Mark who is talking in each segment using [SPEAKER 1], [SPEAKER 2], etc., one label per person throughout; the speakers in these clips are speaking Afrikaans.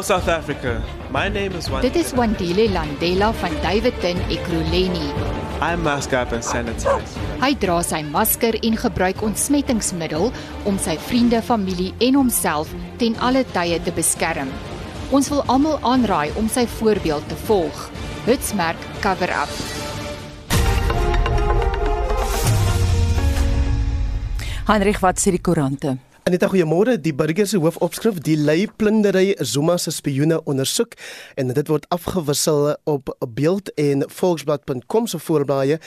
[SPEAKER 1] Hello, South Africa. My name is Wandile.
[SPEAKER 2] Dit is Wandile Landela van Davidton Ekurhuleni.
[SPEAKER 1] I mask up and sanitize.
[SPEAKER 2] Hy dra sy masker en gebruik ontsmettingsmiddel om sy vriende, familie en homself ten alle tye te beskerm. Ons wil almal aanraai om sy voorbeeld te volg. Hitsmerk cover up.
[SPEAKER 3] Heinrich, wat sê die koerante?
[SPEAKER 4] Aneta goeiemôre. Die burger se hoofopskrif: Die lei plundery Zuma se spioene ondersoek en dit word afgewissel op beeld en volksblad.com se voorblaaie.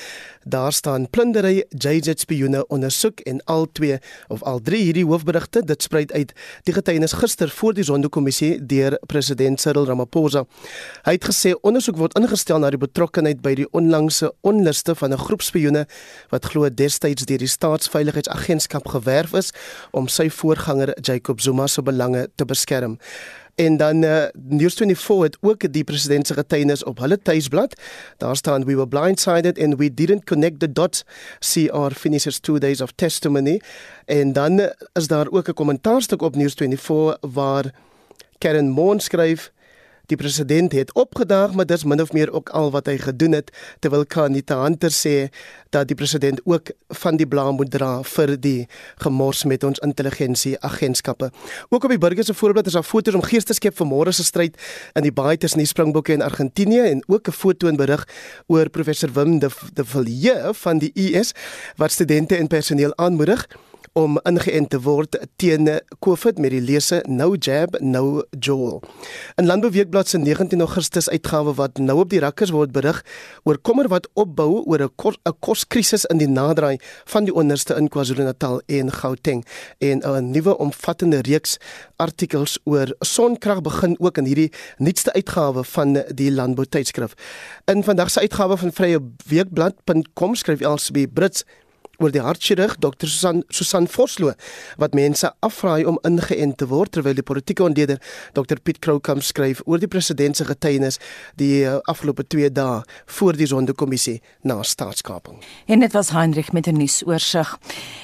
[SPEAKER 4] Daar staan plundery JJ spioene ondersoek en al twee of al drie hierdie hoofberigte dit spruit uit die getuienis gister voor die Zondo-kommissie deur president Cyril Ramaphosa. Hy het gesê ondersoek word ingestel na die betrokkeheid by die onlangse onluste van 'n groep spioene wat glo destyds deur die staatsveiligheidsagentskap gewerf is om sy voorganger Jacob Zuma se belange te beskerm. En dan uh, News24 het ook die president se getuienis op hulle tuisblad. Daar staan we were blindsided and we didn't connect the dots. CR finishes 2 days of testimony. En dan is daar ook 'n kommentaarstuk op News24 waar Karen Moon skryf Die president het opgedaag, maar dis min of meer ook al wat hy gedoen het terwyl Kanita Hunter sê dat die president ook van die blame moet dra vir die gemors met ons intelligensie agentskappe. Ook op die burger se voorblad is daar foto's om gees te skep vir môre se stryd in die baie tussen die Springbokke en Argentinië en ook 'n foto en berig oor professor Wim de de Villiers van die US wat studente en personeel aanmoedig om ingeënt te word teen COVID met die lese Nou Jab Nou Joel. In Landbouweekblad se 19 Augustus uitgawe wat nou op die rakkers word berig oor kommer wat opbou oor 'n kos, koskrisis in die naderdraai van die onderste in KwaZulu-Natal en Gauteng en 'n nuwe omvattende reeks artikels oor sonkrag begin ook in hierdie nuutste uitgawe van die Landbou tydskrif. In vandag se uitgawe van Vrye Weekblad.com skryf Elsbie Brits oor die hartchirurg Dr. Susan Susan Vosloo wat mense afraai om ingeënt te word terwyl die politieke ontleder Dr. Piet Kroukamp skryf oor die president se getuienis die uh, afgelope 2 dae voor die sondekommissie na staatskaping.
[SPEAKER 3] En dit was Heinrich met 'n nuusoorseig.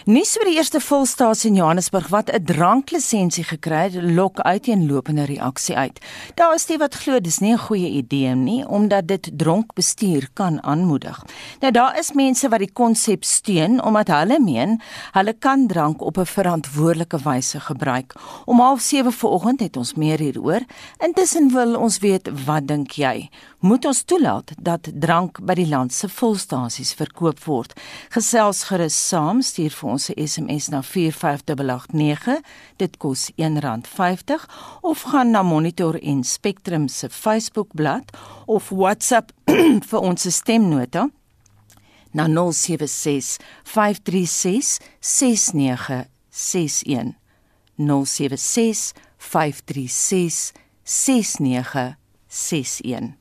[SPEAKER 3] Nuus oor die eerste volstasie in Johannesburg wat 'n dranklisensie gekry het, lok uiteenlopende reaksie uit. Daar is die wat glo dis nie 'n goeie idee nie omdat dit dronk bestuur kan aanmoedig. Nou daar is mense wat die konsep steun omdat hulle meen hulle kan drank op 'n verantwoordelike wyse gebruik. Om 07:30 vanoggend het ons meer hieroor. Intussen wil ons weet, wat dink jy? Moet ons toelaat dat drank by die land se volstasies verkoop word? Gesels gerus saam, stuur vir ons 'n SMS na 45889. Dit kos R1.50 of gaan na Monitor en Spectrum se Facebookblad of WhatsApp vir ons stemnota 0765366961 na 076 536 6961 076 536 6961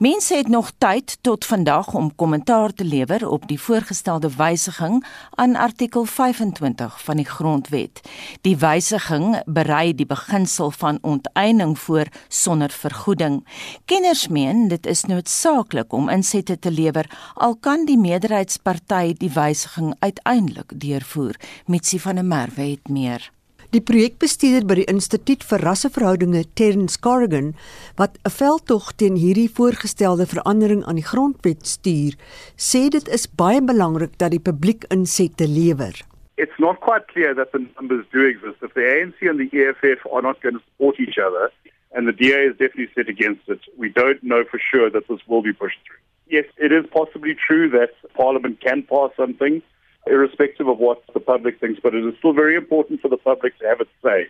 [SPEAKER 3] Mense het nog tyd tot vandag om kommentaar te lewer op die voorgestelde wysiging aan artikel 25 van die Grondwet. Die wysiging berei die beginsel van onteiening voor sonder vergoeding. Kenners meen dit is noodsaaklik om insette te lewer al kan die meerderheidsparty die wysiging uiteindelik deurvoer. Mitsi van der Merwe het meer.
[SPEAKER 5] Die projekbestuurder by die Instituut vir Rasseverhoudinge, Terence Corrigan, wat 'n veldtog teen hierdie voorgestelde verandering aan die grondwet stuur, sê dit is baie belangrik dat die publiek insette lewer.
[SPEAKER 6] It's not quite clear that the numbers do exist. If the ANC and the EFF are not going to support each other, and the DA is definitely set against it, we don't know for sure that this will be pushed through. Yes, it is possibly true that Parliament can pass something irrespective of what the public thinks, but it is still very important for the public to have its say.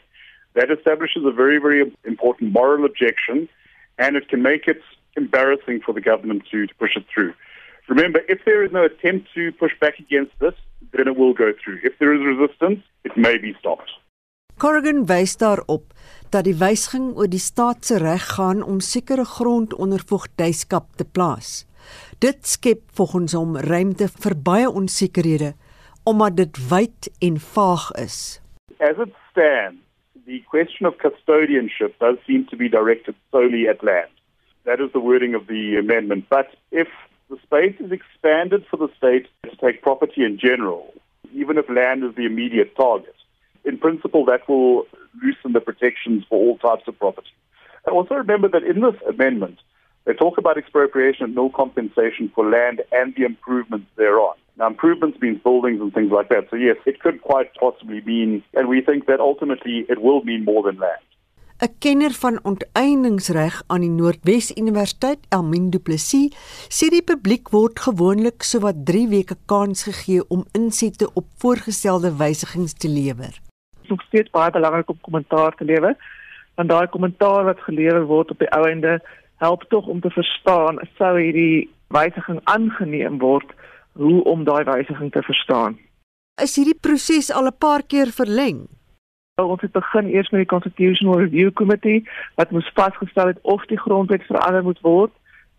[SPEAKER 6] That establishes a very, very important moral objection, and it can make it embarrassing for the government to, to push it through. Remember, if there is no attempt to push back against this, then it will go through. If there is resistance, it may be stopped.
[SPEAKER 5] Corrigan wys daarop dat die wysiging oor die staat se reg gaan om sekere grond onder voogdyskap te plaas. Dit skep volgens hom ruimte vir baie onsekerhede omdat dit wyd en vaag is.
[SPEAKER 6] As it stands, the question of custodianship does seem to be directed solely at land. That is the wording of the amendment. But if the space is expanded for the state to take property in general, even if land is the immediate target, in principle that will loosen the protections for all types of property. And also remember that in this amendment, they talk about expropriation and no compensation for land and the improvements thereon. Now, improvements means buildings and things like that. So, yes, it could quite possibly mean, and we think that ultimately it will mean more than land.
[SPEAKER 5] 'n Kenner van onteieningsreg aan die Noordwes Universiteit, Elmin Du Plessis, sê die publiek word gewoonlik sowat 3 weke kans gegee om insette op voorgestelde wysigings te lewer.
[SPEAKER 7] Dit is nog steeds baie belangrik om kommentaar te lewer, want daai kommentaar wat gelewer word op die ou ende help tog om te verstaan sou hierdie wysiging aangeneem word hoe om daai wysiging te verstaan.
[SPEAKER 5] Is hierdie proses al 'n paar keer verleng?
[SPEAKER 7] Ons het begin eers met die Constitutional Review Committee wat moes vasgestel het of die grondwet verander moet word.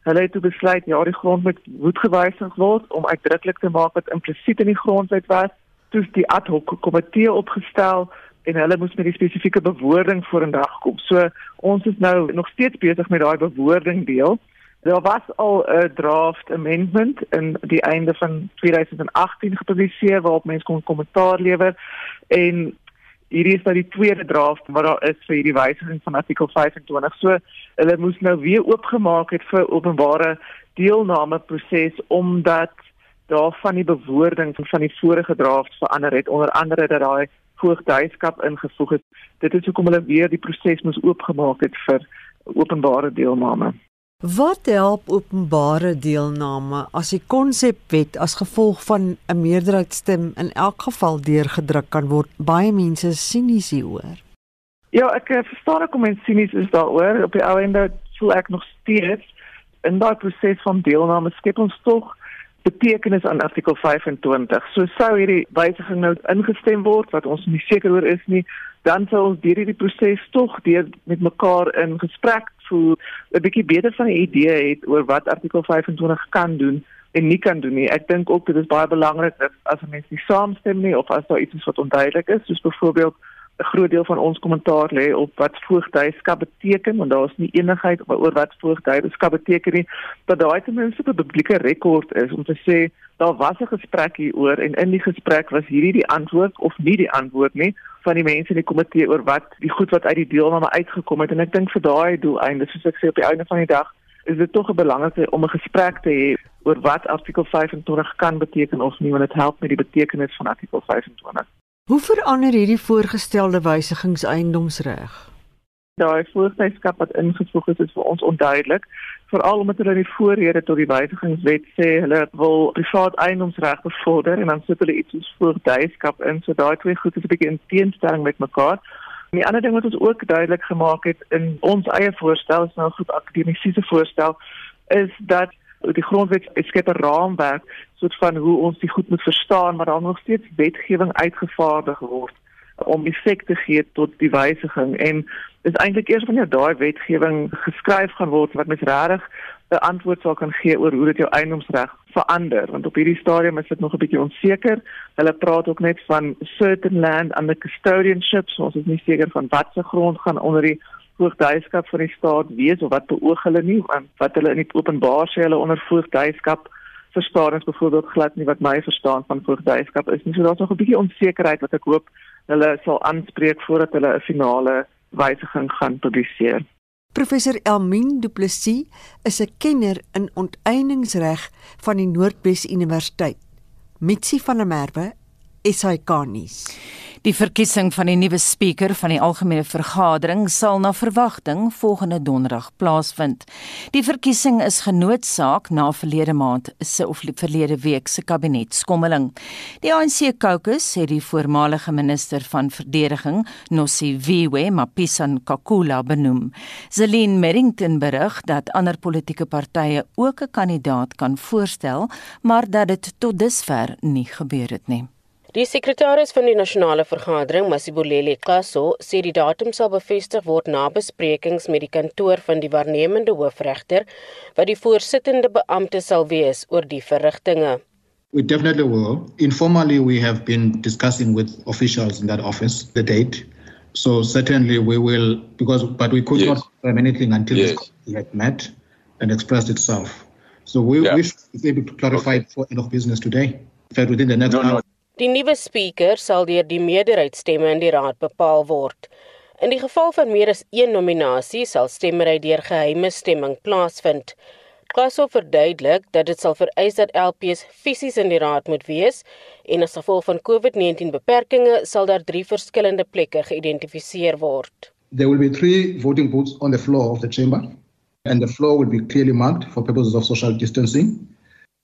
[SPEAKER 7] Hulle het toe besluit ja, die grondwet moet gewysig word om uitdruklik te maak wat implisiet in die grondwet was. Toe is die ad hoc komitee opgestel en hulle moes met die spesifieke bewoording vorendag kom. So ons is nou nog steeds besig met daai bewoording deel. Daar was al 'n draft amendment in die einde van 2018 gepubliseer waarop mense kon kommentaar lewer en hierdie is nou die tweede draft wat daar is vir hierdie wysiging van artikel 25. So hulle moes nou weer oopgemaak het vir openbare deelname proses omdat daar van die bewoording van die vorige draft verander het onder andere dat daai voogdyskap ingevoeg het. Dit is hoekom hulle weer die proses moes oopgemaak het vir openbare deelname.
[SPEAKER 5] Wat help openbare deelname as die konsepwet as gevolg van 'n meerderheidsstem in elk geval deurgedruk kan word? Baie mense sinies hieroor.
[SPEAKER 7] Ja, ek eh, verstaan ek hoe mense sinies is daaroor. Op die ou ende voel ek nog steeds in daai proses van deelname skep ons tog betekenis aan artikel 25. So sou hierdie wysiging nou ingestem word wat ons nie seker oor is nie, dan sou ons deur hierdie proses tog deur met mekaar in gesprek voel 'n bietjie beter van 'n idee het oor wat artikel 25 kan doen en nie kan doen nie. Ek dink ook dit is baie belangrik dat as mense nie saamstem nie of as daar iets is wat onduidelik is, soos byvoorbeeld 'n groot deel van ons kommentaar lê op wat voogdyskap beteken want daar is nie enigheid oor wat voogdyskap beteken nie dat daai ten minste 'n publieke rekord is om te sê daar was 'n gesprek hieroor en in die gesprek was hierdie die antwoord of nie die antwoord nie van die mense in die komitee oor wat die goed wat uit die deelname uitgekom het en ek dink vir daai doeleinde soos ek sê op die einde van die dag is dit tog 'n belangrike om 'n gesprek te hê oor wat artikel 25 kan beteken of nie want dit help met die betekenis van artikel 25.
[SPEAKER 5] Hoe verander hierdie voorgestelde wysigings eiendomsreg?
[SPEAKER 7] Daai voorskryfskap wat ingevoeg is, is vir ons onduidelik veral omdat hulle in die voorrede tot die wysigingswet sê hulle wil privaat eiendomsreg bevorder en dan sit hulle iets soos voogdyskap in so daai twee goed is 'n bietjie in teenstelling met mekaar. En die ander ding wat ons ook duidelik gemaak het in ons eie voorstel, is nou 'n groep akademiese voorstel, is dat die grondwet skep 'n raamwerk soort van hoe ons die goed moet verstaan, maar daar nog steeds wetgewing uitgevaardig word om effek te gee tot die wysiging en dis eintlik eers wanneer daai wetgewing geskryf gaan word wat mens regtig 'n antwoord sal kan gee oor hoe dit jou eiendomsreg verander want op hierdie stadium is dit nog 'n bietjie onseker. Hulle praat ook net van certain land under custodianship, so ons is nie seker van wat se grond gaan onder die voogdyskap van die staat wees of wat beoog hulle nie want wat hulle in die openbaar sê hulle onder voogdyskap verstaan is byvoorbeeld glad nie wat my verstaan van voogdyskap is nie. So daar's nog 'n bietjie onsekerheid wat ek hoop hulle sal aanspreek voordat hulle 'n finale wysiging gaan publiseer.
[SPEAKER 5] Professor Elmien Du Plessis is 'n kenner in onteieningsreg van die Noordwes Universiteit. Mitsi van der Merwe, SAK nuus.
[SPEAKER 3] Die verkiesing van die nuwe spreker van die algemene vergadering sal na verwagting volgende donderdag plaasvind. Die verkiesing is genootsaak na verlede maand se of verlede week se kabinetskommeling. Die ANC caucus het die voormalige minister van verdediging, Nosiviwe Mapisa-Nkakula benoem. Zelin Merrington berig dat ander politieke partye ook 'n kandidaat kan voorstel, maar dat dit tot dusver nie gebeur het nie.
[SPEAKER 8] Die sekretaris van die nasionale vergadering, Masibulele Kaso, sê die datum sal bevestig word na besprekings met die kantoor van die waarnemende hoofregter wat die voorsittende beampte sal wees oor die verrigtinge.
[SPEAKER 9] We definitely will. Informally we have been discussing with officials in that office the date. So certainly we will because but we could yes. not confirm anything until yes. this had met and expressed itself. So we yeah. wish to be able to clarify okay. for end of business today. In fact, within the next no, hour. No.
[SPEAKER 8] Die nuwe spreker sal deur die meerderheidsstemme in die raad bepaal word. In die geval van meer as een nominasie sal stemmery deur geheime stemming plaasvind. Klaso verduidelik dat dit sal vereis dat LPs fisies in die raad moet wees en as gevolg van COVID-19 beperkings sal daar drie verskillende plekke geïdentifiseer word.
[SPEAKER 9] There will be three voting booths on the floor of the chamber and the floor will be clearly marked for purposes of social distancing.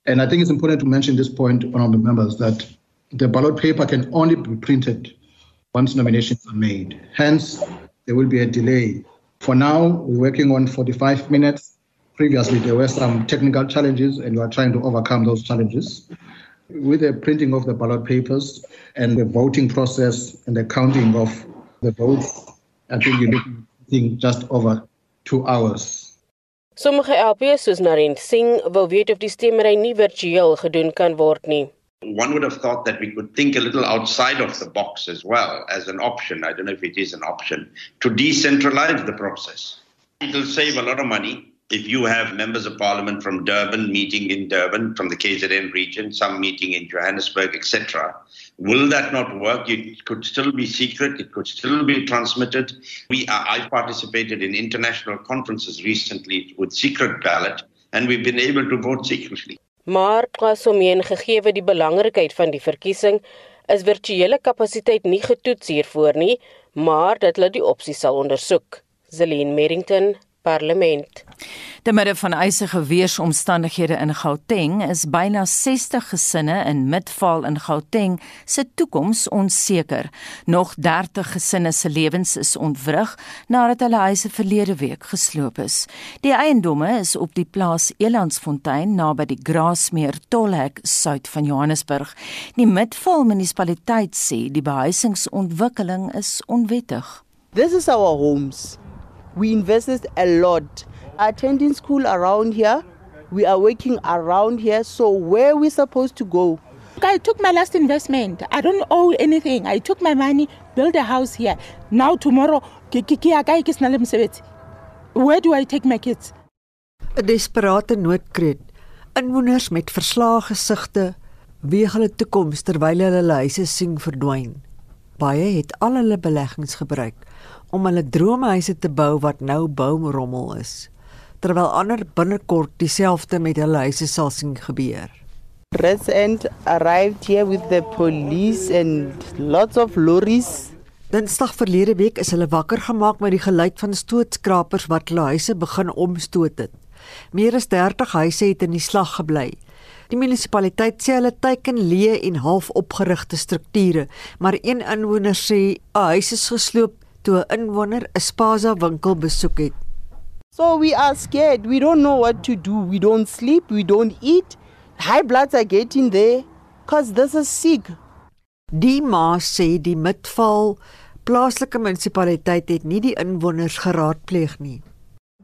[SPEAKER 9] And I think it's important to mention this point honorable members that the ballot paper can only be printed once nominations are made. Hence there will be a delay. For now we're working on 45 minutes previously there were some technical challenges and we are trying to overcome those challenges. With the printing of the ballot papers and the voting process and the counting of the votes, I think you're looking just over two hours.
[SPEAKER 8] Sommige LPs soos Narend Singh wil weet of die stemmery nie virtueel gedoen kan word nie.
[SPEAKER 10] One would have thought that we could think a little outside of the box as well as an option. I don't know if it is an option to decentralize the process. It will save a lot of money if you have members of parliament from Durban meeting in Durban, from the KZN region, some meeting in Johannesburg, etc., will that not work? It could still be secret. It could still be transmitted. We, I participated in international conferences recently with secret ballot, and we've been able to vote secretly.
[SPEAKER 8] Maar Kwasomien gegee die belangrikheid van die verkiesing is virtuele kapasiteit nie getoets hiervoor nie, maar dat hulle die opsie sal ondersoek. Zelene Merrington, parlement.
[SPEAKER 3] Te midde van eisige weeromstandighede in Gauteng is byna 60 gesinne in Midvaal in Gauteng se toekoms onseker. Nog 30 gesinne se lewens is ontwrig nadat hulle huise verlede week gesloop is. Die eiendomme is op die plaas Elandsfontein naby die Grasmeer tolhek suid van Johannesburg. Die Midvaal munisipaliteit sê die behuisingsontwikkeling is onwettig.
[SPEAKER 11] This is our homes. We invested a lot. Attending school around here, we are working around here. So where are we supposed to go?
[SPEAKER 12] I took my last investment. I don't owe anything. I took my money, built a house here. Now tomorrow, where do I take my kids?
[SPEAKER 5] 'n Desperate noodkreet. Inwoners met verslae gesigte weeg hulle toekoms terwyl hulle hulle huise sien verdwyn. Baie het al hulle beleggings gebruik om hulle droomhuise te bou wat nou boumrommel is, terwyl ander binnekort dieselfde met hulle huise sal sien gebeur.
[SPEAKER 11] Resident arrived here with the police and lots of lorries.
[SPEAKER 5] Dinsdag verlede week is hulle wakker gemaak met die geluid van stootskrapers wat hulle huise begin omstoot het. Meer as 30 huise het in die slag gebly. Die munisipaliteit sê hulle teiken leë en half opgerigte strukture, maar een inwoner sê 'n huis is gesloop toe 'n inwoner 'n Spaza winkel besoek het.
[SPEAKER 11] So we are scared. We don't know what to do. We don't sleep, we don't eat. High bloods are getting there cause this is sick.
[SPEAKER 5] Die ma sê die Midval plaaslike munisipaliteit het nie die inwoners geraadpleeg nie.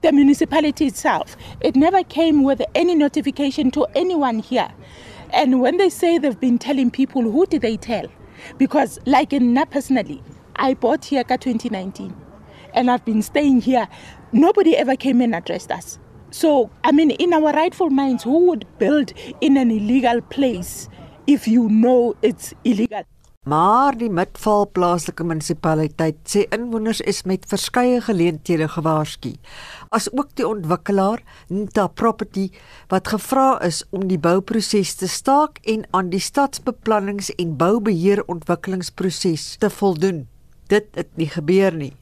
[SPEAKER 12] The municipality itself, it never came with any notification to anyone here. And when they say they've been telling people, who did they tell? Because like in na personally, I bought here in 2019 and I've been staying here. Nobody ever came and addressed us. So, I mean, in our rightful minds, who would build in an illegal place if you know it's illegal?
[SPEAKER 5] Maar die Midvaal plaaslike munisipaliteit sê inwoners is met verskeie geleenthede gewaarsku. As ook die ontwikkelaar Nta Property wat gevra is om die bouproses te staak en aan die stadsbeplannings en boubeheer ontwikkelingsproses te voldoen dit het nie gebeur nie.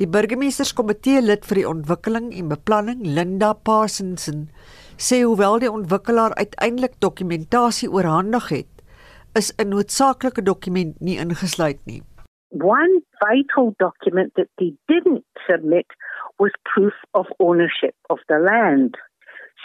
[SPEAKER 5] Die burgemeesterskomitee lid vir die ontwikkeling en beplanning, Linda Parsonsen, sê hoewel die ontwikkelaar uiteindelik dokumentasie oorhandig het, is 'n noodsaaklike dokument nie ingesluit nie.
[SPEAKER 13] One vital document that they didn't submit was proof of ownership of the land.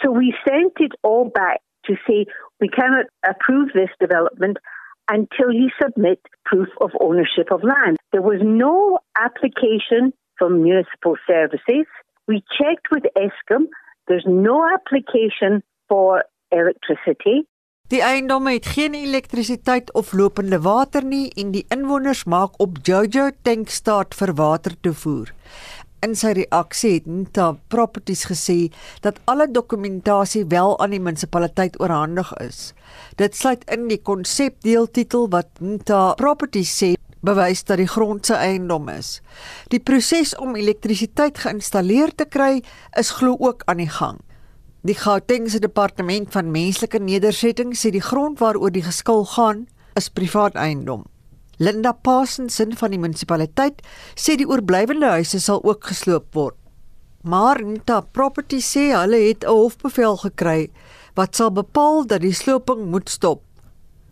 [SPEAKER 13] So we sent it all back to say we cannot approve this development until you submit proof of ownership of land. There was no application from municipal services. We checked with Eskom. There's no application for electricity.
[SPEAKER 5] Die eiendom het geen elektrisiteit of lopende water nie en die inwoners maak op Jojo tank staat vir water toevoer. In sy reaksie het Nta Properties gesê dat alle dokumentasie wel aan die munisipaliteit oorhandig is. Dit sluit in die konsepdeeltitel wat Nta Properties sê bewys dat die grond se eiendom is. Die proses om elektrisiteit geïnstalleer te kry is glo ook aan die gang. Die Gautengse departement van menslike nedersettings sê die grond waaroor die geskil gaan is privaat eiendom. Linda Parsonson van die munisipaliteit sê die oorblywende huise sal ook gesloop word. Maar Nta Property sê hulle het 'n hofbevel gekry wat sal bepaal dat die sloping moet stop.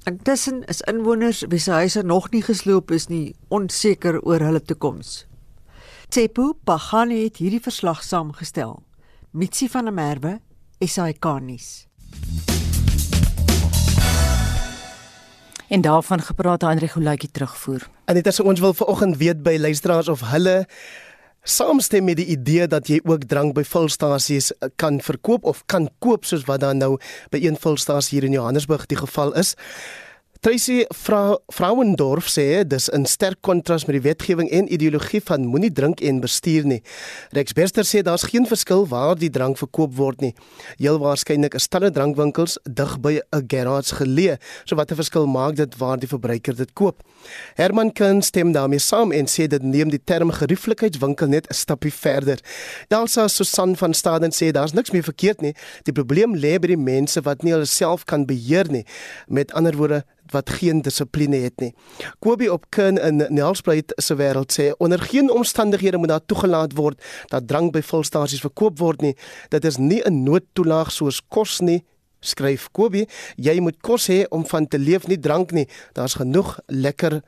[SPEAKER 5] Intussen is inwoners wie se huise nog nie gesloop is nie onseker oor hulle toekoms. Tsepo Pagani het hierdie verslag saamgestel. Mitsi van der Merwe, SAK nuus.
[SPEAKER 3] En daarvan gepraat aan regulatjie terugvoer.
[SPEAKER 4] En dit is ons wil vanoggend weet by luisteraars of hulle saamstem met die idee dat jy ook drank by vulstasies eh, kan verkoop of kan koop soos wat dan nou by een vulstasie hier in Johannesburg die geval is. Tracy Frau Frauendorf sê dis 'n sterk kontras met die wetgewing en ideologie van moenie drink en bestuur nie. Rex Bester sê daar's geen verskil waar die drank verkoop word nie. Heel waarskynlik is talle drankwinkels dig by 'n garage geleë. So wat 'n verskil maak dit waar die verbruiker dit koop? Herman Kun stem daarmee saam en sê dit neem die term gerieflikheidswinkel net 'n stappie verder. Dalsa Susan van Staden sê daar's niks meer verkeerd nie. Die probleem lê by die mense wat nie hulle self kan beheer nie. Met ander woorde wat geen dissipline het nie. Kobie op Kun in Nelspruit se wêreld sê onder geen omstandighede moet daar toegelaat word dat drank by volstasies verkoop word nie. Dit is nie 'n noodtoelaag soos kos nie. Skryf Kobie, jy moet kos hê om van te leef nie drank nie. Daar's genoeg lekker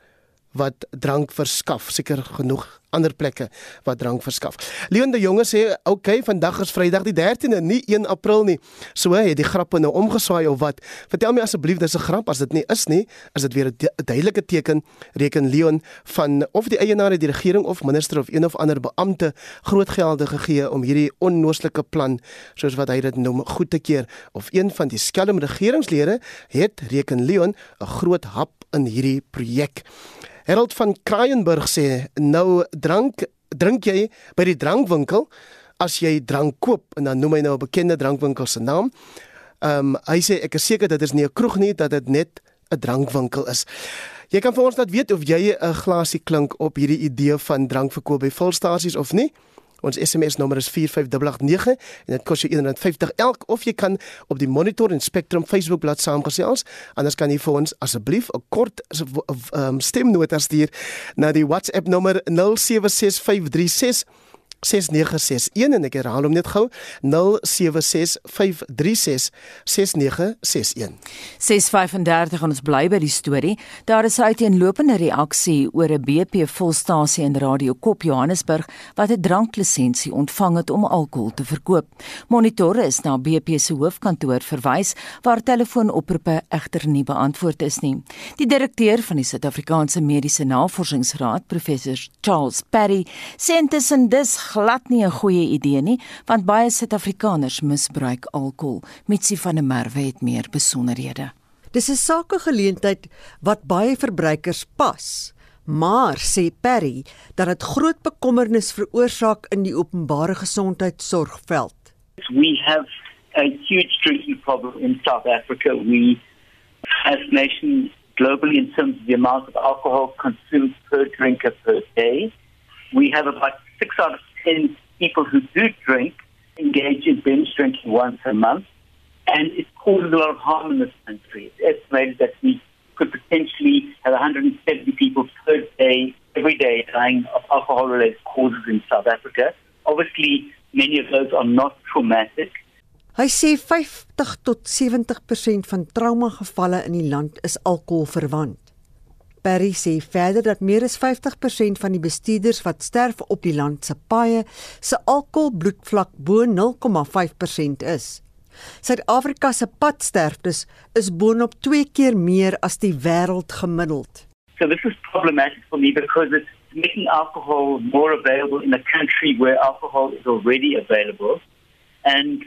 [SPEAKER 4] wat drank verskaf, seker genoeg ander plekke wat drank verskaf. Leon de Jonge sê, "Oké, okay, vandag is Vrydag die 13de, nie 1 April nie." So het die grappe nou omgeswaai of wat? Vertel my asseblief, dis 'n grap as dit nie is nie, is dit weer 'n duidelike teken reken Leon van of die eienaar die regering of minister of een of ander beampte groot gelde gegee om hierdie onnooslike plan, soos wat hy dit noem, goed te keer of een van die skelm regeringslede het reken Leon 'n groot hap in hierdie projek. Harold van Kraaienburg sê nou drank drink jy by die drankwinkel as jy drank koop en dan noem hy nou 'n bekende drankwinkel se naam. Ehm um, hy sê ek is seker dit is nie 'n kroeg nie dat dit net 'n drankwinkel is. Jy kan vir ons laat weet of jy 'n glasie klink op hierdie idee van drankverkoop by volstasies of nie. Ons SMS nommer is 45889 en dit kos jou R150 elk of jy kan op die Monitor en Spectrum Facebook bladsy saamgesels. Anders kan jy vir ons asseblief 'n kort um, stemnota stuur na die WhatsApp nommer 076536 6961 en ek herhaal hom net gou 0765366961
[SPEAKER 3] 635 ons bly by die storie. Daar is 'n uiteenlopende reaksie oor 'n BP volstasie in Radio Kop Johannesburg wat 'n dranklisensie ontvang het om alkohol te verkoop. Monitore is na BP se hoofkantoor verwys waar telefoonoproepe egter nie beantwoord is nie. Die direkteur van die Suid-Afrikaanse Mediese Navorsingsraad professor Charles Perry sê intussen dis glad nie 'n goeie idee nie, want baie Suid-Afrikaners misbruik alkohol. Mitsi van der Merwe het meer besonderhede.
[SPEAKER 5] Dis 'n sakegeleentheid wat baie verbruikers pas. Maar sê Perry dat dit groot bekommernis veroorsaak in die openbare gesondheidsorgveld.
[SPEAKER 14] We have a huge drinking problem in South Africa. We as nation globally in terms of the amount of alcohol consumed per drinker per day. We have about 6 out of 10 people who do drink engage in binge drinking once a month, and it causes a lot of harm in this country. It's estimated that we could potentially have 170 people per day, every day, dying of alcohol related causes in South Africa. Obviously, many of those are not traumatic.
[SPEAKER 5] Hy sê 50 tot 70% van trauma gevalle in die land is alkohol verwant. Perry sê verder dat meer as 50% van die bestuurders wat sterf op die land se paaie se alkoholbloedvlak bo 0,5% is. Suid-Afrika se padsterftes is boonop 2 keer meer as die wêreld gemiddeld.
[SPEAKER 14] So this is problematic for me because it's making alcohol more available in a country where alcohol is already available and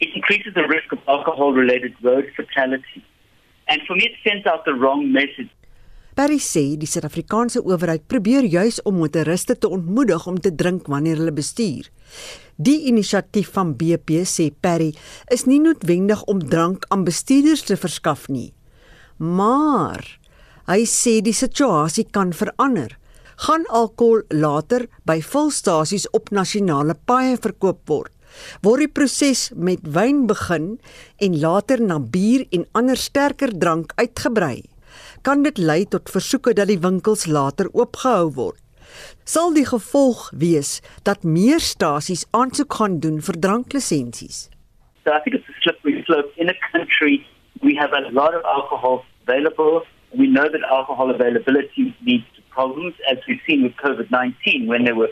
[SPEAKER 14] it increases the risk of alcohol related road fatality. And for me it sends out the wrong message
[SPEAKER 5] Perry sê die Suid-Afrikaanse owerheid probeer juis om motoriste te ontmoedig om te drink wanneer hulle bestuur. Die inisiatief van BP sê Perry is nie noodwendig om drank aan bestuurders te verskaf nie. Maar Hy sê die situasie kan verander. Gaan alkohol later by volstasies op nasionale paaie verkoop word? Word die proses met wyn begin en later na bier en ander sterker drank uitgebrei? Kan dit lei tot versoeke dat die winkels later oopgehou word? Sal die gevolg wees dat meer stasies aansoek gaan doen vir dranklisensies?
[SPEAKER 14] So I think it's a slippery slope in a country we have a lot of alcohol available. We know that alcohol availability leads to problems, as we've seen with COVID 19 when there were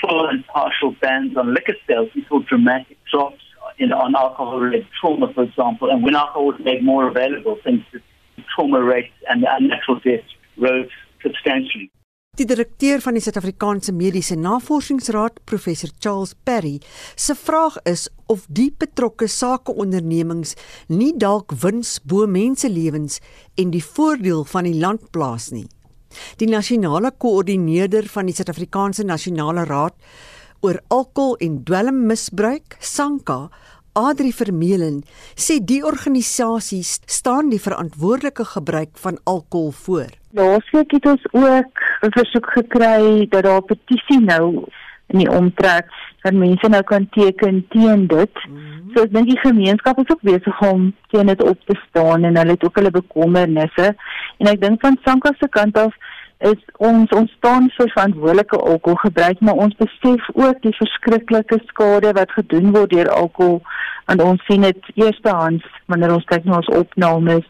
[SPEAKER 14] full and partial bans on liquor sales. We saw dramatic drops in, on alcohol related trauma, for example. And when alcohol was made more available, things trauma rates and the unnatural deaths rose substantially.
[SPEAKER 5] Die direkteur van die Suid-Afrikaanse Mediese Navorsingsraad, professor Charles Perry, se vraag is of die betrokke sakeondernemings nie dalk wins bo menselewens en die voordeel van die land plaas nie. Die nasionale koördineerder van die Suid-Afrikaanse Nasionale Raad oor alkohol en dwelmmisbruik, SANKA, Adri Vermeulen, sê die organisasie staan die verantwoordelike gebruik van alkohol voor.
[SPEAKER 15] Laasweek het ons ook 'n versoek gekry dat daar 'n petisie nou in die omtrek dat mense nou kan teken teen dit. Mm -hmm. So ek dink die gemeenskap is ook besig om teen dit op te staan en hulle het ook hulle bekommernisse. En ek dink van Sanka se kant af is ons ons staan vir verantwoordelike alkoholgebruik, maar ons besef ook die verskriklike skade wat gedoen word deur alkohol en ons sien dit eerstehands wanneer ons kyk na ons opnames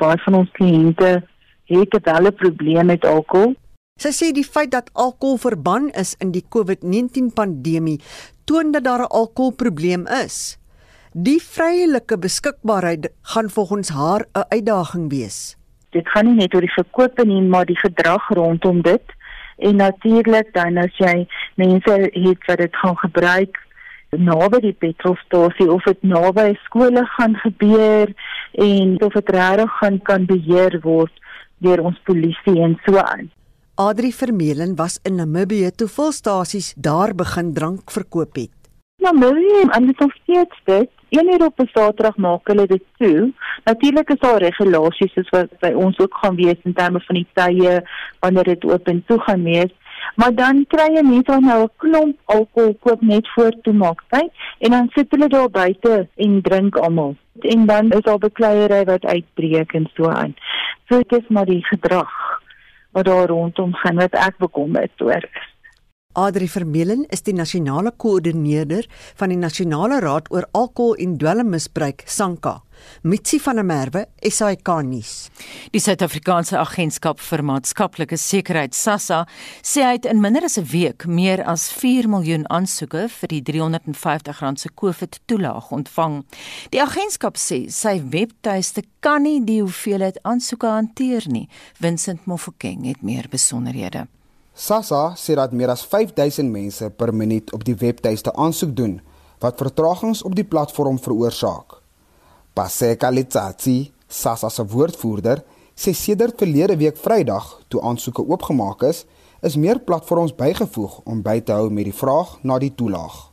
[SPEAKER 15] waar van ons kliënte het wel 'n probleem met alkohol.
[SPEAKER 5] Sy sê die feit dat alkohol verban is in die COVID-19 pandemie toon dat daar 'n alkoholprobleem is. Die vrylike beskikbaarheid gaan volgens haar 'n uitdaging wees.
[SPEAKER 15] Dit gaan nie net oor die verkoop nie, maar die gedrag rondom dit. En natuurlik dan as jy mense het wat dit gaan gebruik naby die petrolstasie of dit naby skole gaan gebeur en of dit regtig gaan kan beheer word deur ons polisie en so aan.
[SPEAKER 5] Adri Vermeulen was in Namibië toe volstasies daar begin drank verkoop het.
[SPEAKER 15] Namibië, en dit nog steeds dit. Een uur op 'n Saterdag maak hulle dit toe. Natuurlik is daar regulasies soos wat by ons ook gaan wees in terme van die tye wanneer dit oop en toe gaan wees. Maar dan kry jy net nou 'n klomp alkohol koop net voor toe maak tyd en dan sit hulle daar buite en drink almal. En dan is daar bekleierery wat uitbreek en so aan. So dit is maar die gedrag wat daar rondom gaan wat ek bekommerd oor is.
[SPEAKER 5] Adri Vermeulen is die nasionale koördineerder van die Nasionale Raad oor Alkohol en Dwelmmisbruik SANKA. Mitsi van der Merwe, SAK nuus.
[SPEAKER 3] Die Suid-Afrikaanse Agentskap vir Maatskaplike Sekuriteit SASSA sê hy het in minder as 'n week meer as 4 miljoen aansoeke vir die R350 se COVID-toelaag ontvang. Die agentskap sê sy webtuiste kan nie die hoeveelheid aansoeke hanteer nie. Vincent Mofokeng het meer besonderhede.
[SPEAKER 16] SASSA sê dat meer as 5000 mense per minuut op die webtuiste aansoek doen wat vertragings op die platform veroorsaak. Paseka Letsatsi, SASSA se woordvoerder, sê sedert verlede week Vrydag toe aansoeke oopgemaak is, is meer platforms bygevoeg om by te hou met die vraag na die toelaag.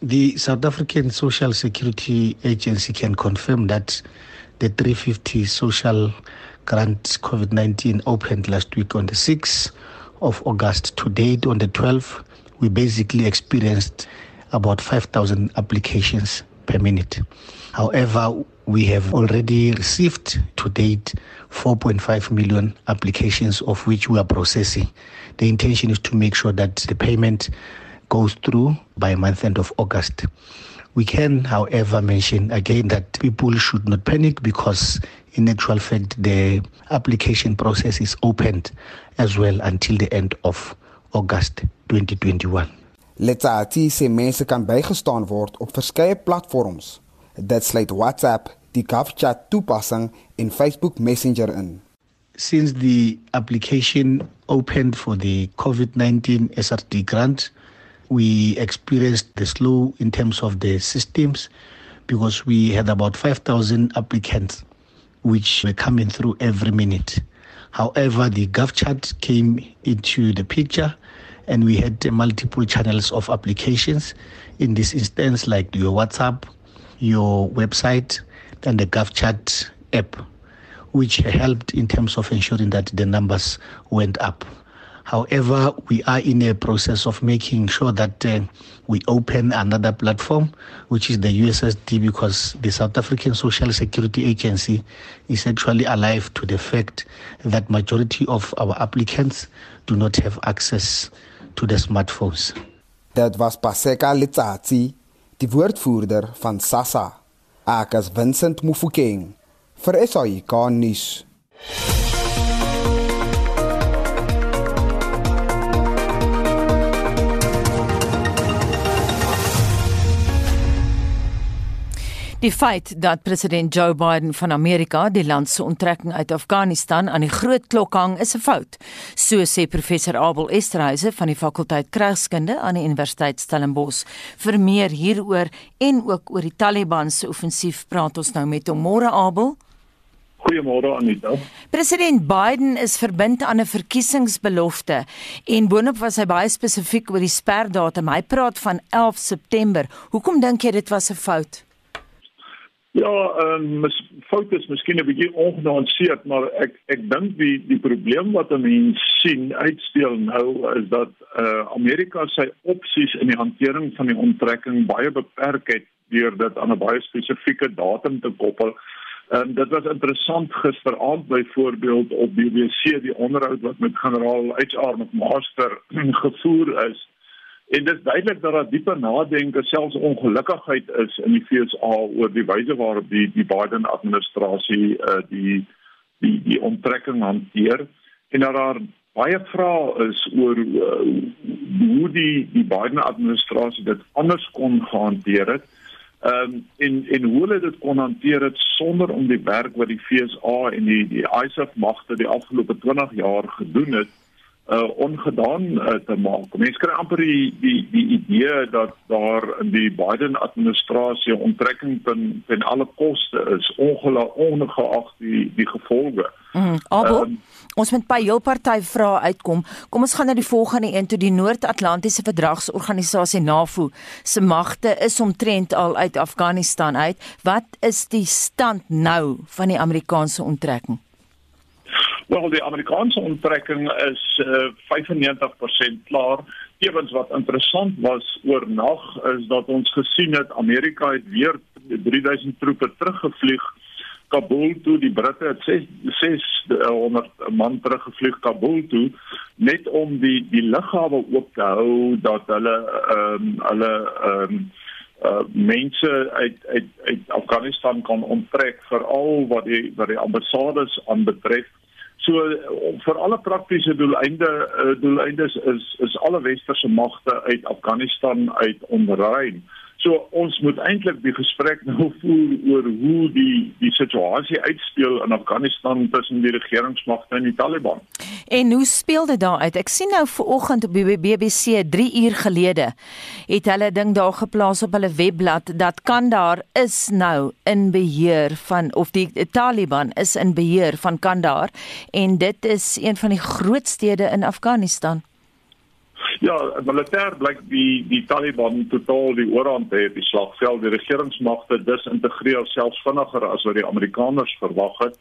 [SPEAKER 17] The South African Social Security Agency can confirm that the 350 social grant COVID-19 opened last week on the 6th of August to date, on the 12th, we basically experienced about 5,000 applications per minute. However, we have already received to date 4.5 million applications, of which we are processing. The intention is to make sure that the payment goes through by month end of August. We can, however, mention again that people should not panic because, in actual fact, the application process is opened as well until the end of August 2021.
[SPEAKER 16] Letsatsi sê mense kan bygestaan word op verskeie platforms. Dit sluit WhatsApp, die GovChat toepassing en Facebook Messenger in.
[SPEAKER 17] Since the application opened for the COVID-19 SRD grant, we experienced the slow in terms of the systems because we had about 5,000 applicants which were coming through every minute. However, the GovChat came into the picture and we had multiple channels of applications. In this instance, like your WhatsApp, your website, and the GovChat app. which helped in terms of ensuring that the numbers went up. However, we are in a process of making sure that uh, we open another platform, which is the USSD, because the South African Social Security Agency is actually alive to the fact that majority of our applicants do not have access to the smartphones.
[SPEAKER 16] Dit was Paseka Letsatsi, die woordvoerder van SASSA. Ek Vincent Mufokeng vir SAIK nuus.
[SPEAKER 3] Die feit dat president Joe Biden van Amerika die land se onttrekking uit Afghanistan aan die groot klok hang, is 'n fout, so sê professor Abel Esterhuise van die fakulteit Krygskunde aan die Universiteit Stellenbosch. Vir meer hieroor en ook oor die Taliban se offensief praat ons nou met hom. Môre Abel.
[SPEAKER 18] Goeiemôre Anita.
[SPEAKER 3] President Biden is verbind aan 'n verkiesingsbelofte en boonop was hy baie spesifiek oor die sperdatum. Hy praat van 11 September. Hoekom dink jy dit was 'n fout?
[SPEAKER 18] Ja, ehm um, fout is miskien 'n bietjie ongenuanceerd, maar ek ek dink die die probleem wat 'n mens sien uitspeel nou is dat eh uh, Amerika sy opsies in die hantering van die onttrekking baie beperk het deur dit aan 'n baie spesifieke datum te koppel. En um, dit was interessant gisteraand byvoorbeeld op BBC die onderhoud wat met generaal HR McMaster gevoer is. En dit is duidelik dat daar dieper nadenke selfs ongelukkigheid is in die FSA oor die wyse waarop die die Biden administrasie uh, die die die onttrekking hanteer en dat daar baie vrae is oor uh, hoe die die Biden administrasie dit anders kon hanteer het. Ehm um, en en hoe hulle dit kon hanteer het sonder om die werk wat die FSA en die die ISAF magte die afgelope 20 jaar gedoen het uh ongedaan uh, te maak. Mense kry amper die die die idee dat daar in die Biden administrasie onttrekking ten ten alle koste is, ongeag die die gevolge.
[SPEAKER 3] Mm, Abo, um, ons moet by heel party vrae uitkom. Kom ons gaan na die volgende een toe die Noord-Atlantiese Verdragsorganisasie NAVO se magte is omtrent al uit Afghanistan uit. Wat is die stand nou van die Amerikaanse onttrekking?
[SPEAKER 18] Wel die Amerikaanse onttrekking is uh, eh, 95% klaar. Ewens wat interessant was oornag is dat ons gesien het Amerika het weer 3000 troepe teruggevlieg Kabul toe. Die Britte het 600 man teruggevlieg Kabul toe net om die die lughawe oop te hou dat hulle ehm um, hulle ehm um, uh mense uit uit uit Afghanistan kan onttrek veral wat die wat die ambassades aanbetref So vir alle praktiese doeleinde uh, doeleindes is is alle westerse magte uit Afghanistan uit onderruim. So ons moet eintlik die gesprek nou voer oor hoe die die situasie uitspeel in Afghanistan tussen die regeringsmagte en die Taliban.
[SPEAKER 3] En hoe speel dit daar uit? Ek sien nou vanoggend op die BBC 3 uur gelede het hulle ding daar geplaas op hulle webblad dat Kandahar is nou in beheer van of die Taliban is in beheer van Kandahar en dit is een van die groot stede in Afghanistan.
[SPEAKER 18] Ja, militêr blyk die die Taliban totaal die oorhand te hê op die slagveld. Die regeringsmagte disintegreer selfs vinniger as wat die Amerikaners verwag het.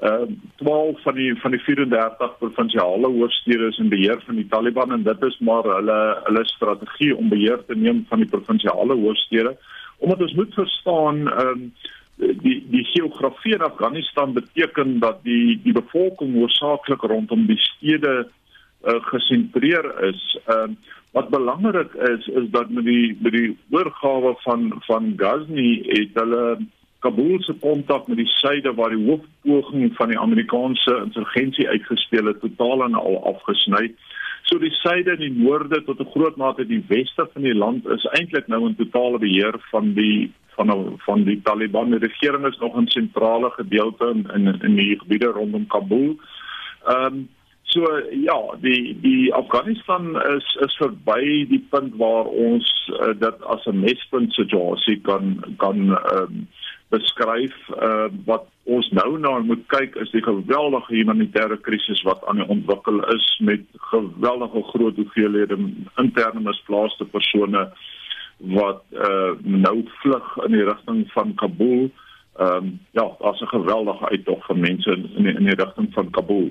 [SPEAKER 18] Ehm uh, 12 van die van die 34 provinsiale hoofstede is in beheer van die Taliban en dit is maar hulle hulle strategie om beheer te neem van die provinsiale hoofstede. Omdat ons moet verstaan ehm um, die die geografie in Afghanistan beteken dat die die bevolking hoofsaaklik rondom die stede uh, gesentreer is. Ehm uh, wat belangrik is is dat met die met die oorgawe van van Ghazni het hulle Kabul se kontak met die suide waar die hoofpoging van die Amerikaanse insurgensie uitgespeel het totaal en al afgesny. So die suide en die noorde tot 'n groot mate die weste van die land is eintlik nou in totale beheer van die van van die Taliban. Die regering is nog in sentrale gedeelte in in, in die gebiede rondom Kabul. Ehm um, So ja, die die Afghanistan is is verby die punt waar ons uh, dit as 'n mespunt situasie kan kan um, beskryf. Uh, wat ons nou na moet kyk is die geweldige humanitêre krisis wat aan die ontwikkel is met geweldige groot hoeveelhede interne misplaaste persone wat uh, nou vlug in die rigting van Kabul ehm um, ja, daar's 'n geweldige uittog van mense in in die, in die rigting van Kabul.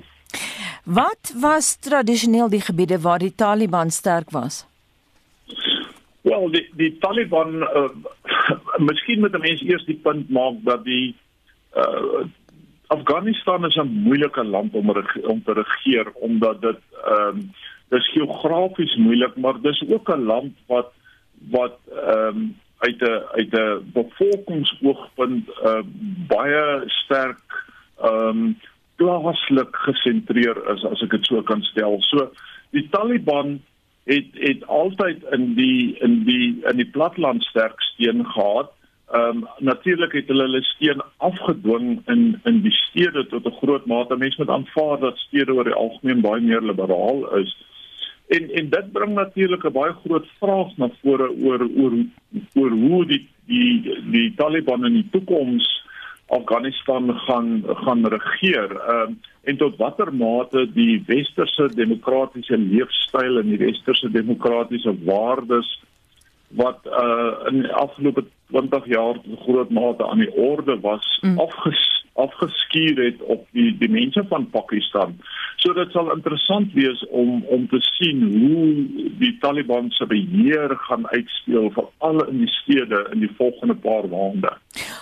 [SPEAKER 3] Wat was tradisioneel die gebiede waar die Taliban sterk was?
[SPEAKER 18] Wel, die die Taliban uh, miskien moet 'n mens eers die punt maak dat die uh, Afghanistan is 'n moeilike land om om te regeer omdat dit ehm um, dis geografies moeilik, maar dis ook 'n land wat wat ehm um, uit 'n uit 'n bevolkingsoogpunt uh, baie sterk ehm um, plaaslik gesentreer is as ek dit so kan stel. So die Taliban het het altyd in die in die in die platland sterk steun gehad. Ehm um, natuurlik het hulle hulle steun afgedwing in in die stede tot 'n groot mate. Mense moet aanvaar dat stede oor die algemeen baie meer liberaal is. En en dit bring natuurlik 'n baie groot vraag na vore oor oor oor hoe die die die Taliban in die toekoms Afghanistan gaan gaan regeer. Ehm uh, en tot watter mate die westerse demokratiese leefstyl en die westerse demokratiese waardes wat uh in die afgelope 20 jaar tot groot mate aan die orde was mm. afges afgeskuur het op die die mense van Pakistan. So dit sal interessant wees om om te sien hoe die Taliban se beheer gaan uitspeel vir alle in die stede in die volgende paar maande.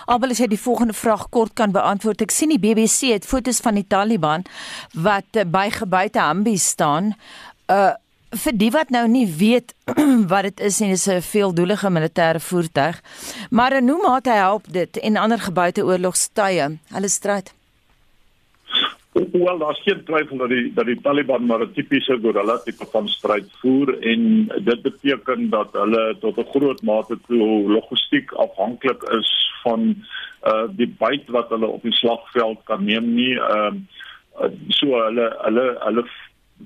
[SPEAKER 3] Abel as jy die volgende vraag kort kan beantwoord. Ek sien die BBC het foto's van die Taliban wat by gebuite Hambi staan. Uh vir die wat nou nie weet wat dit is en dis 'n veeldoelige militêre voertuig. Maar in hoe mate help dit en ander gebuite oorlogstye? Hulle stryd.
[SPEAKER 18] Wel, daar's geen twyfel dat die dat die Taliban maar 'n tipiese gorilla tipe van stryd voer en dit beteken dat hulle tot 'n groot mate toe logistiek afhanklik is van uh die byt wat hulle op die slagveld kan neem nie. Ehm uh, so hulle hulle hulle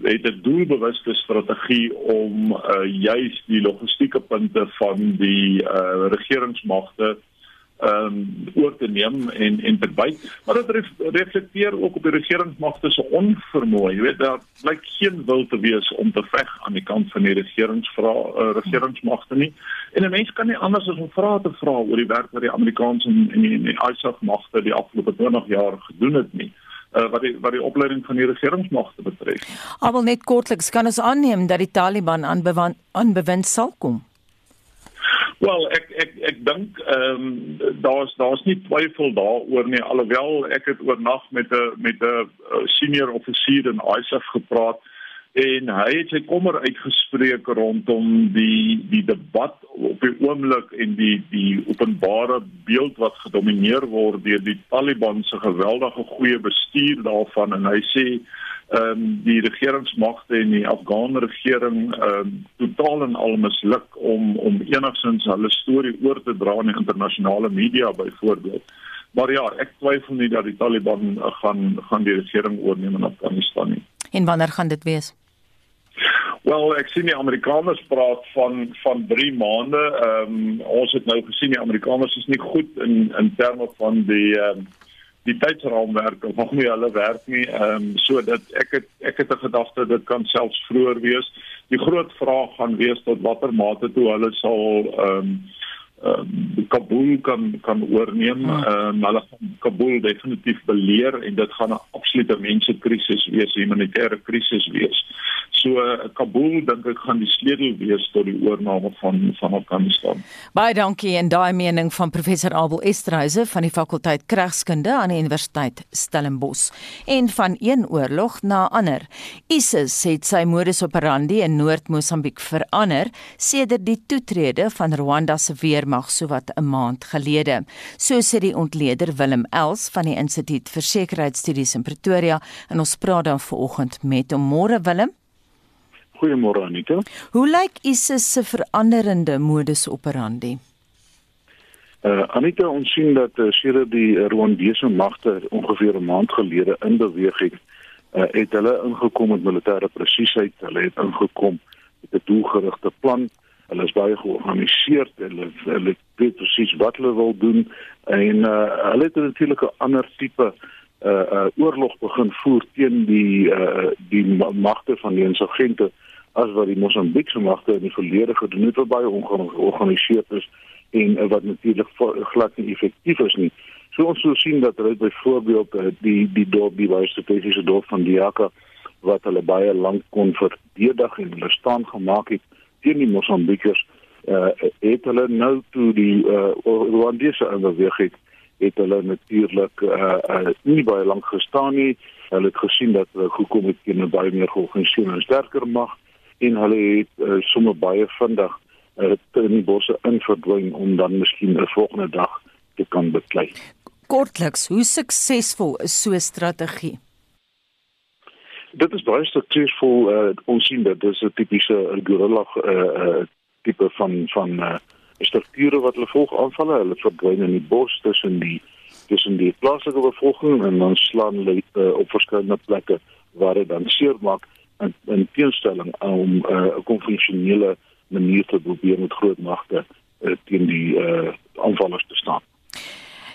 [SPEAKER 18] het 'n doelbewuste strategie om uh, juis die logistieke punte van die uh, regeringsmagte ehm um, oor te neem en en te byt. Maar dit ref, reflekteer ook op die regeringsmagte se onvermoë. Jy weet daar blyk geen wil te wees om te veg aan die kant van die regeringsvra uh, regeringsmagte nie. En 'n mens kan nie anders as om vrae te vra oor die werk wat die Amerikaners en en die, die ISAF magte die afgelope 20 jaar gedoen het nie. uh, wat die wat die opleiding van die regeringsmagte betref.
[SPEAKER 3] Maar net kortliks kan ons aanneem dat die Taliban aan aan bewind sal kom.
[SPEAKER 18] Wel ek ek ek dink ehm um, daar's daar's nie twyfel daaroor nie alhoewel ek het oornag met 'n met 'n eh, senior offisier in ISAF gepraat en hy het sy kommer uitgespreek rondom die die debat op die oomblik en die die openbare beeld wat gedomeineer word deur die Taliban se geweldige goeie bestuur daarvan en hy sê ehm um, die regeringsmagte en die Afghaanse regering ehm um, totaal en al misluk om om enigsins hulle storie oor te dra in die internasionale media byvoorbeeld. Maar ja, ek twyfel nie dat die Taliban gaan gaan die regering oorneem in Afghanistan nie.
[SPEAKER 3] En wanneer gaan dit wees?
[SPEAKER 18] Wel, ek sien die Amerikaners praat van van 3 maande. Ehm um, ons het nou gesien die Amerikaners is nie goed in in terme van die ehm um, die tydsraamwerk of nog nie hulle werk nie. Ehm um, so dat ek het ek het 'n gedagte dit kan selfs vroeër wees. Die groot vraag gaan wees tot watter mate toe hulle sal ehm um, uh, Kabul kan kan oorneem. Ah. Ehm uh, hulle gaan Kabul definitief beleer en dit gaan 'n absolute mensekrisis wees, 'n humanitêre krisis wees. So Kabul dink ek gaan die sleutel wees tot die oorneem van van Afghanistan.
[SPEAKER 3] Baie dankie en daai mening van professor Abel Esterhuise van die fakulteit Kragskunde aan die Universiteit Stellenbosch en van een oorlog na ander. ISIS het sy modus operandi in Noord-Mosambiek verander sedert die toetrede van Rwanda se weermag sowat 'n maand gelede. So sê die ontleder Willem Els van die Instituut vir Sekuriteitsstudies in Pretoria en ons praat dan vanoggend met hom. Môre Willem.
[SPEAKER 19] Goeiemôre Anita.
[SPEAKER 3] Hoe lyk ISIS se veranderende modus operandi?
[SPEAKER 19] Uh Anita, ons sien dat uh, sedert die Rwandese magte ongeveer 'n maand gelede in beweging uh, het hulle ingekom met militêre presisieheid, hulle het ingekom met 'n doelgerigte plan. Hulle is baie georganiseerd, hulle hulle weet presies wat hulle wil doen en uh hulle het natuurlik 'n ander tipe uh, uh oorlog begin voer teen die uh die magte van die insurgente as wat die Mosambiekse magte in die verlede gedoen het wat baie ongeorganiseerd is en uh, wat natuurlik glad nie effektief is nie. So ons sou sien dat hulle byvoorbeeld uh, die die dorp die baie strategiese dorp van Diaka wat hulle baie lank kon verdedig en hulle staan gemaak het teen die Mosambikers uh, het hulle nou toe die uh, Rwandese inbeweging het hulle natuurlik uh, uh, nie baie lank gestaan nie hulle het gesien dat hulle gekom het teen 'n baie meer georganiseerde en sterker mag en hulle het uh, sommer baie vinnig uh, in die bosse inverdwyn om dan miskien 'n volgende dag te kan beklei.
[SPEAKER 3] Kortliks, hoe suksesvol is so 'n strategie?
[SPEAKER 19] Dit is baie suksesvol. Uh, ons sien dat dis 'n tipiese guerrilla uh, tipe van van uh, strukture wat hulle volg aanvalle. Hulle verdwyn in die bos tussen die tussen die plaaslike bevolking en dan slaan hulle uh, op verskillende plekke waar dit dan seermaak in, in teenstelling om 'n uh, konvensionele manier te probeer met groot magte uh, teen die uh.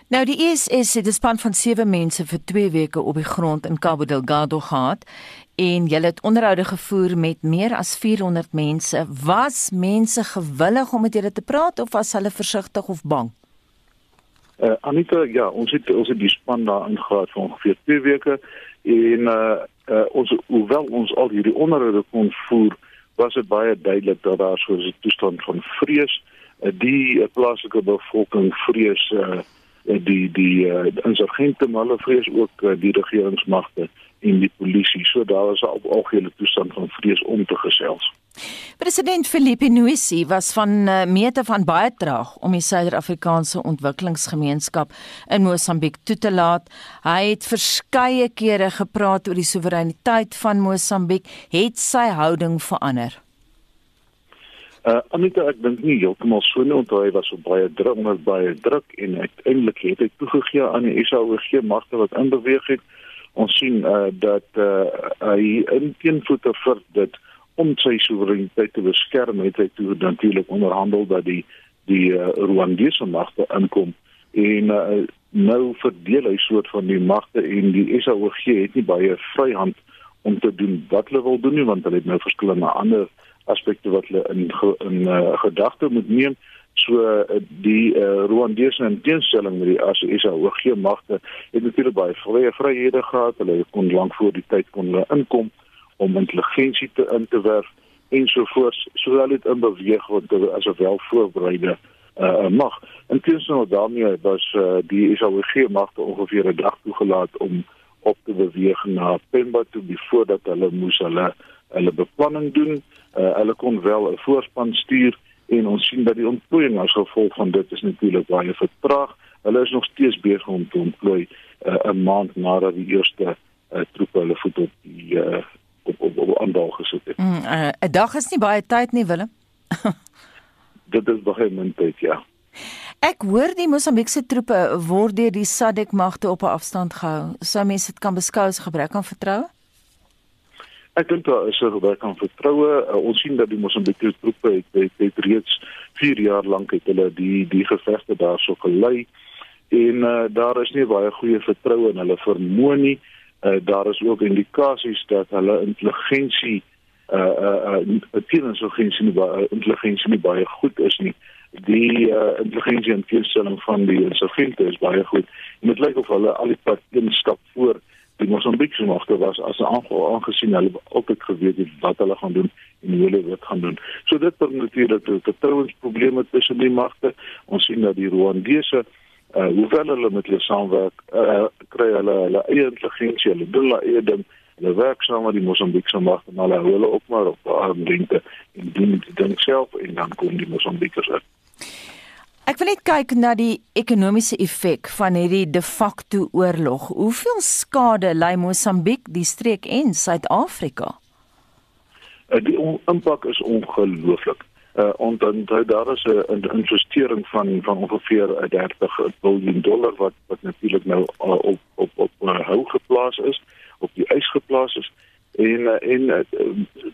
[SPEAKER 3] Nou die ISS het 'n span van 7 mense vir 2 weke op die grond in Cabo Delgado gehad en hulle het onderhoude gevoer met meer as 400 mense. Was mense gewillig om met hulle te praat of was hulle versigtig of bang?
[SPEAKER 19] Uh, Anita, ja, ons het ons het die span daar ingegaat vir ongeveer 2 weke en uh, uh ons hoewel ons al hierdie onderhoude kon voer, was dit baie duidelik dat daar so 'n toestand van vrees. Uh, die uh, plaaslike bevolking vrees uh die die uh, insurgente maar hulle vrees ook uh, die regeringsmagte en die polisie. So daar is 'n algehele toestand van vrees om te gesels.
[SPEAKER 3] President Filipe Nyusi was van uh, meete van baie traag om die Suider-Afrikaanse Ontwikkelingsgemeenskap in Mosambiek toe te laat. Hy het verskeie kere gepraat oor die soewereiniteit van Mosambiek. Het sy houding verander?
[SPEAKER 19] Uh Anita, ek dink nie heeltemal so nie, want hy was op baie druk, maar baie druk en uiteindelik het hy toegegee aan die SAOG magte wat inbeweeg het. Ons sien uh dat uh hy in teenvoete vir dit om sy soewereiniteit te beskerm het hy toe natuurlik onderhandel dat die die uh, Rwandese magte inkom en uh, nou verdeel hy soort van die magte en die SAOG het nie baie vryhand om te doen wat hulle wil doen nie want hulle het nou verskillende ander aspekte wat hulle in in uh, gedagte moet neem. So uh, die uh, Rwandese in teenstelling met die ASISA hoogge magte het natuurlik baie vrye vryhede gehad. Hulle kon lank voor die tyd kon hulle inkom om intelligensie te in te werf ensovoorts so hulle het in beweeg want as 'n welvoorbereide uh, mag en teenoor daarmee was uh, die ASISA magte ongeveer 'n dag toegelaat om op te beweeg na Pemba toe voordat hulle moes hulle hulle beplanning doen uh, hulle kon wel 'n voorspan stuur en ons sien dat die ontplooiing as gevolg van dit is natuurlik baie vertraag. Hulle is nog steeds besig om te ontplooi uh, 'n uh, maand nadat die eerste uh, troepe hulle voet op die uh, op op op aandal gesit het. 'n
[SPEAKER 3] mm, uh, Dag is nie baie tyd nie, Willem.
[SPEAKER 19] dit is baie min tyd, ja.
[SPEAKER 3] Ek hoor die Mosambiekse troepe word deur die SADC magte op 'n afstand gehou. Sou mense dit kan beskou as gebrek aan vertroue?
[SPEAKER 19] Ek dink daar is 'n gebrek aan vertroue. Uh, ons sien dat die Mosambiekse troepe het, het, het reeds 4 jaar lank het hulle die die gevegte daarso gelei en uh, daar is nie baie goeie vertroue in hulle vermoë nie. Uh, daar is ook indikasies dat hulle intelligensie uh uh, uh intelligensie nie baie intelligensie nie baie goed is nie. Die uh, intelligensie en teenstelling van die insurgente is baie goed. Dit lyk of hulle al die pad een stap voor die Mosambiekse magte was as 'n aangesien hulle altyd geweet het wat hulle gaan doen en hoe hulle dit gaan doen. So dit bring natuurlik tot vertrouensprobleme tussen die magte. Ons sien dat die Rwandese uh hoewel hulle met hulle saamwerk, uh kry hulle hulle eie intelligensie, hulle doen hulle eie ding. Hulle werk saam met die Mosambiekse magte, maar hulle hou hulle op maar op armlengte en doen dit dan self en dan kom die Mosambiekers uit.
[SPEAKER 3] Ek wil net kyk na die ekonomiese effek van hierdie de facto oorlog. Hoeveel skade ly Mosambiek, die streek en Suid-Afrika?
[SPEAKER 19] Uh, die impak is ongelooflik. Uh dan daar is 'n investering van van ongeveer 30 miljard dollar wat wat natuurlik nou uh, op op op uh, hou geplaas is, op die ys geplaas is. En uh, en uh,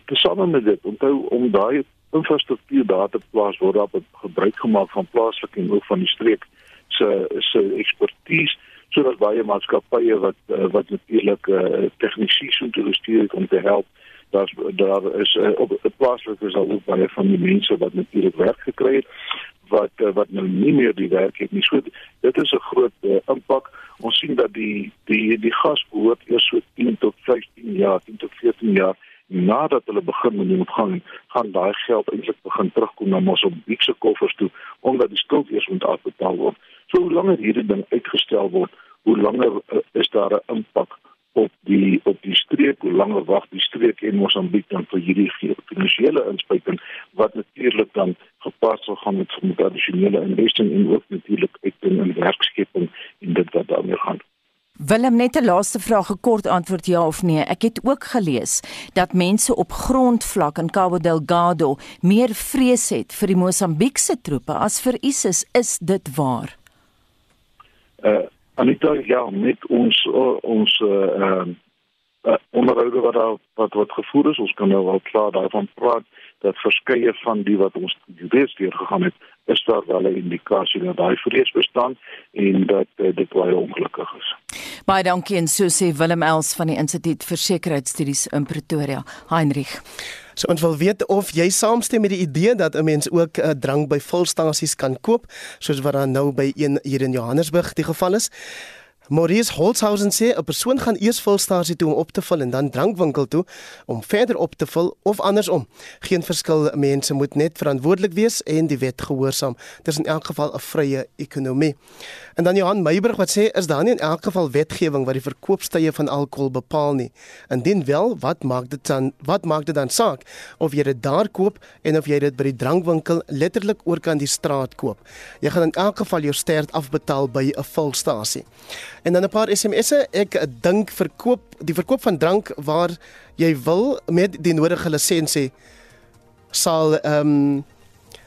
[SPEAKER 19] tesame met dit onthou om daai infrastruktuur daar te plaas word daar gebruik gemaak van plaaslike en ook van die streek se se ekspertise sodat baie maatskappye wat uh, wat natuurlik uh, tegnisië so stuur om te help daar daar is uh, op 'n plaaslike is al ook baie van die mense wat natuurlik werk gekry het wat uh, wat nou nie meer die werk het nie. So dit is 'n groot uh, impak. Ons sien dat die die die gas behoort eers so 10 tot 15 jaar, 10 tot 14 jaar nadat hulle begin met die ontgang gaan daai geld eintlik begin terugkom na Mosambiek se koffers toe omdat die skuld eers moet afbetaal word. So hoe langer hierdie ding uitgestel word, hoe langer uh, is daar 'n impak op die op die streek hoe langer wag die streek en Mosambiek dan vir hierdie finansiële inspuiting wat natuurlik dan gepaard sal gaan met tradisionele investing en ook natuurlik uit in werkskeping en dit wat daarmee gaan.
[SPEAKER 3] Willem net 'n laaste vraag gekort antwoord ja of nee. Ek het ook gelees dat mense op grondvlak in Cabo Delgado meer vrees het vir die Mosambiekse troepe as vir ISIS. Is dit waar?
[SPEAKER 19] Uh Anita, ja, met ons uh, ons uh, uh onderhoude wat daar wat wat gevoer is, ons kan nou wel klaar daarvan praat dat verskeie van die wat ons reeds deur gegaan het, is daar wel 'n indikasie dat daai vrees bestaan en dat uh, dit baie ongelukkig is.
[SPEAKER 3] Baie dankie en so sê Willem Els van die Instituut vir Sekuriteitsstudies in Pretoria, Heinrich.
[SPEAKER 4] So ons wil weet of jy saamstem met die idee dat 'n mens ook 'n uh, drank by volstasies kan koop, soos wat daar nou by een hier in Johannesburg die geval is. Maurice Holzhausen sê 'n persoon gaan eers volstasie toe om op te vul en dan drankwinkel toe om verder op te vul of andersom. Geen verskil, mense moet net verantwoordelik wees en die wet gehoorsaam. Dit is in elk geval 'n vrye ekonomie. En dan Johan Meiburg wat sê is daar nie in elk geval wetgewing wat die verkoopstye van alkohol bepaal nie. Indien wel, wat maak dit dan wat maak dit dan saak of jy dit daar koop en of jy dit by die drankwinkel letterlik oor kan die straat koop. Jy gaan in elk geval jou stert afbetaal by 'n volstasie. En dan 'n paar SMS'e. Ek dink verkoop die verkoop van drank waar jy wil met die nodige lisensie sal ehm um,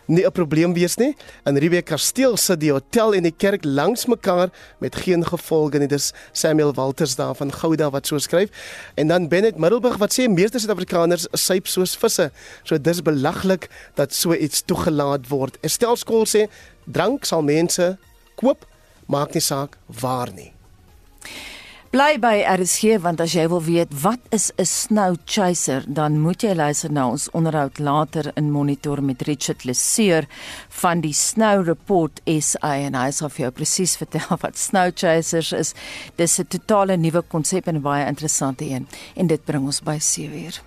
[SPEAKER 4] nie 'n probleem wees nie. In Riebeek Kasteel sit die hotel en die kerk langs mekaar met geen gevolge nie. Dis Samuel Walters daar van Gouda wat so skryf. En dan Bennett Middelburg wat sê meeste Suid-Afrikaners suip soos visse. So dis belaglik dat so iets toegelaat word. Estel skool sê drank sal mense koop, maak nie saak waar nie.
[SPEAKER 3] Bly by RSG want as jy wil weet wat is 'n snow chaser, dan moet jy luister na ons onderhoud later in Monitor met Richard Leseur van die Snow Report SA en hy sal vir jou presies vertel wat snow chasers is. Dis 'n totale nuwe konsep en 'n baie interessante een en dit bring ons by 7 uur.